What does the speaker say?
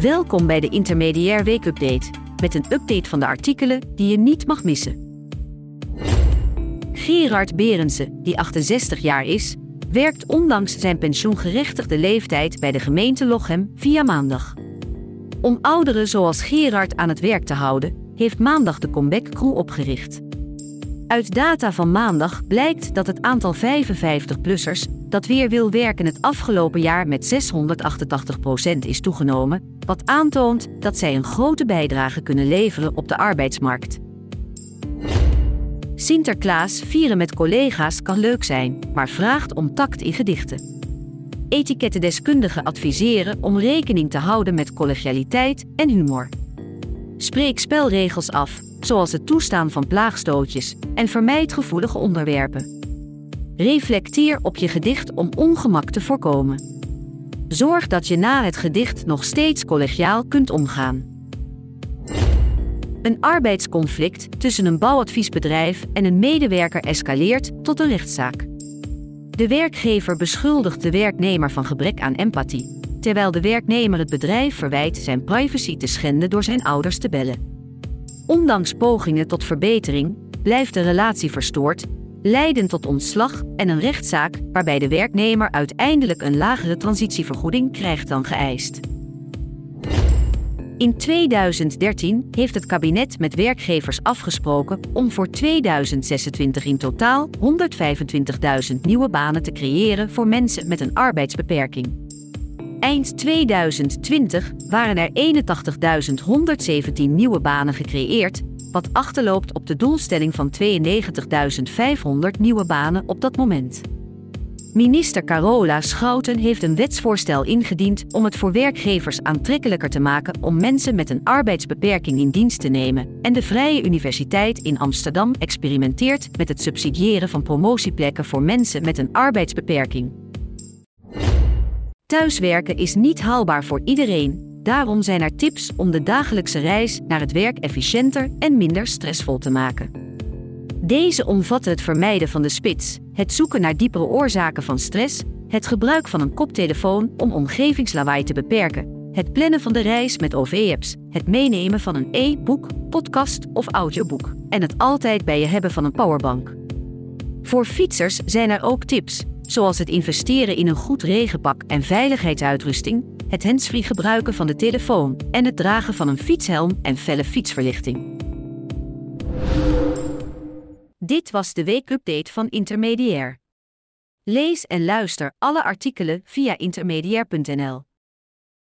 Welkom bij de Intermediair Weekupdate, met een update van de artikelen die je niet mag missen. Gerard Berensen, die 68 jaar is, werkt ondanks zijn pensioengerechtigde leeftijd bij de gemeente Lochem via maandag. Om ouderen zoals Gerard aan het werk te houden, heeft maandag de Comeback Crew opgericht. Uit data van maandag blijkt dat het aantal 55-plussers dat weer wil werken het afgelopen jaar met 688% is toegenomen, wat aantoont dat zij een grote bijdrage kunnen leveren op de arbeidsmarkt. Sinterklaas vieren met collega's kan leuk zijn, maar vraagt om tact in gedichten. Etikettendeskundigen adviseren om rekening te houden met collegialiteit en humor. Spreek spelregels af, zoals het toestaan van plaagstootjes, en vermijd gevoelige onderwerpen. Reflecteer op je gedicht om ongemak te voorkomen. Zorg dat je na het gedicht nog steeds collegiaal kunt omgaan. Een arbeidsconflict tussen een bouwadviesbedrijf en een medewerker escaleert tot een rechtszaak. De werkgever beschuldigt de werknemer van gebrek aan empathie, terwijl de werknemer het bedrijf verwijt zijn privacy te schenden door zijn ouders te bellen. Ondanks pogingen tot verbetering blijft de relatie verstoord, leidend tot ontslag en een rechtszaak waarbij de werknemer uiteindelijk een lagere transitievergoeding krijgt dan geëist. In 2013 heeft het kabinet met werkgevers afgesproken om voor 2026 in totaal 125.000 nieuwe banen te creëren voor mensen met een arbeidsbeperking. Eind 2020 waren er 81.117 nieuwe banen gecreëerd, wat achterloopt op de doelstelling van 92.500 nieuwe banen op dat moment. Minister Carola Schouten heeft een wetsvoorstel ingediend om het voor werkgevers aantrekkelijker te maken om mensen met een arbeidsbeperking in dienst te nemen. En de Vrije Universiteit in Amsterdam experimenteert met het subsidiëren van promotieplekken voor mensen met een arbeidsbeperking. Thuiswerken is niet haalbaar voor iedereen. Daarom zijn er tips om de dagelijkse reis naar het werk efficiënter en minder stressvol te maken. Deze omvatten het vermijden van de spits, het zoeken naar diepere oorzaken van stress, het gebruik van een koptelefoon om omgevingslawaai te beperken, het plannen van de reis met OV-apps, het meenemen van een e-boek, podcast of audioboek en het altijd bij je hebben van een powerbank. Voor fietsers zijn er ook tips, zoals het investeren in een goed regenpak en veiligheidsuitrusting, het handsfree gebruiken van de telefoon en het dragen van een fietshelm en felle fietsverlichting. Dit was de weekupdate van Intermediair. Lees en luister alle artikelen via intermediair.nl.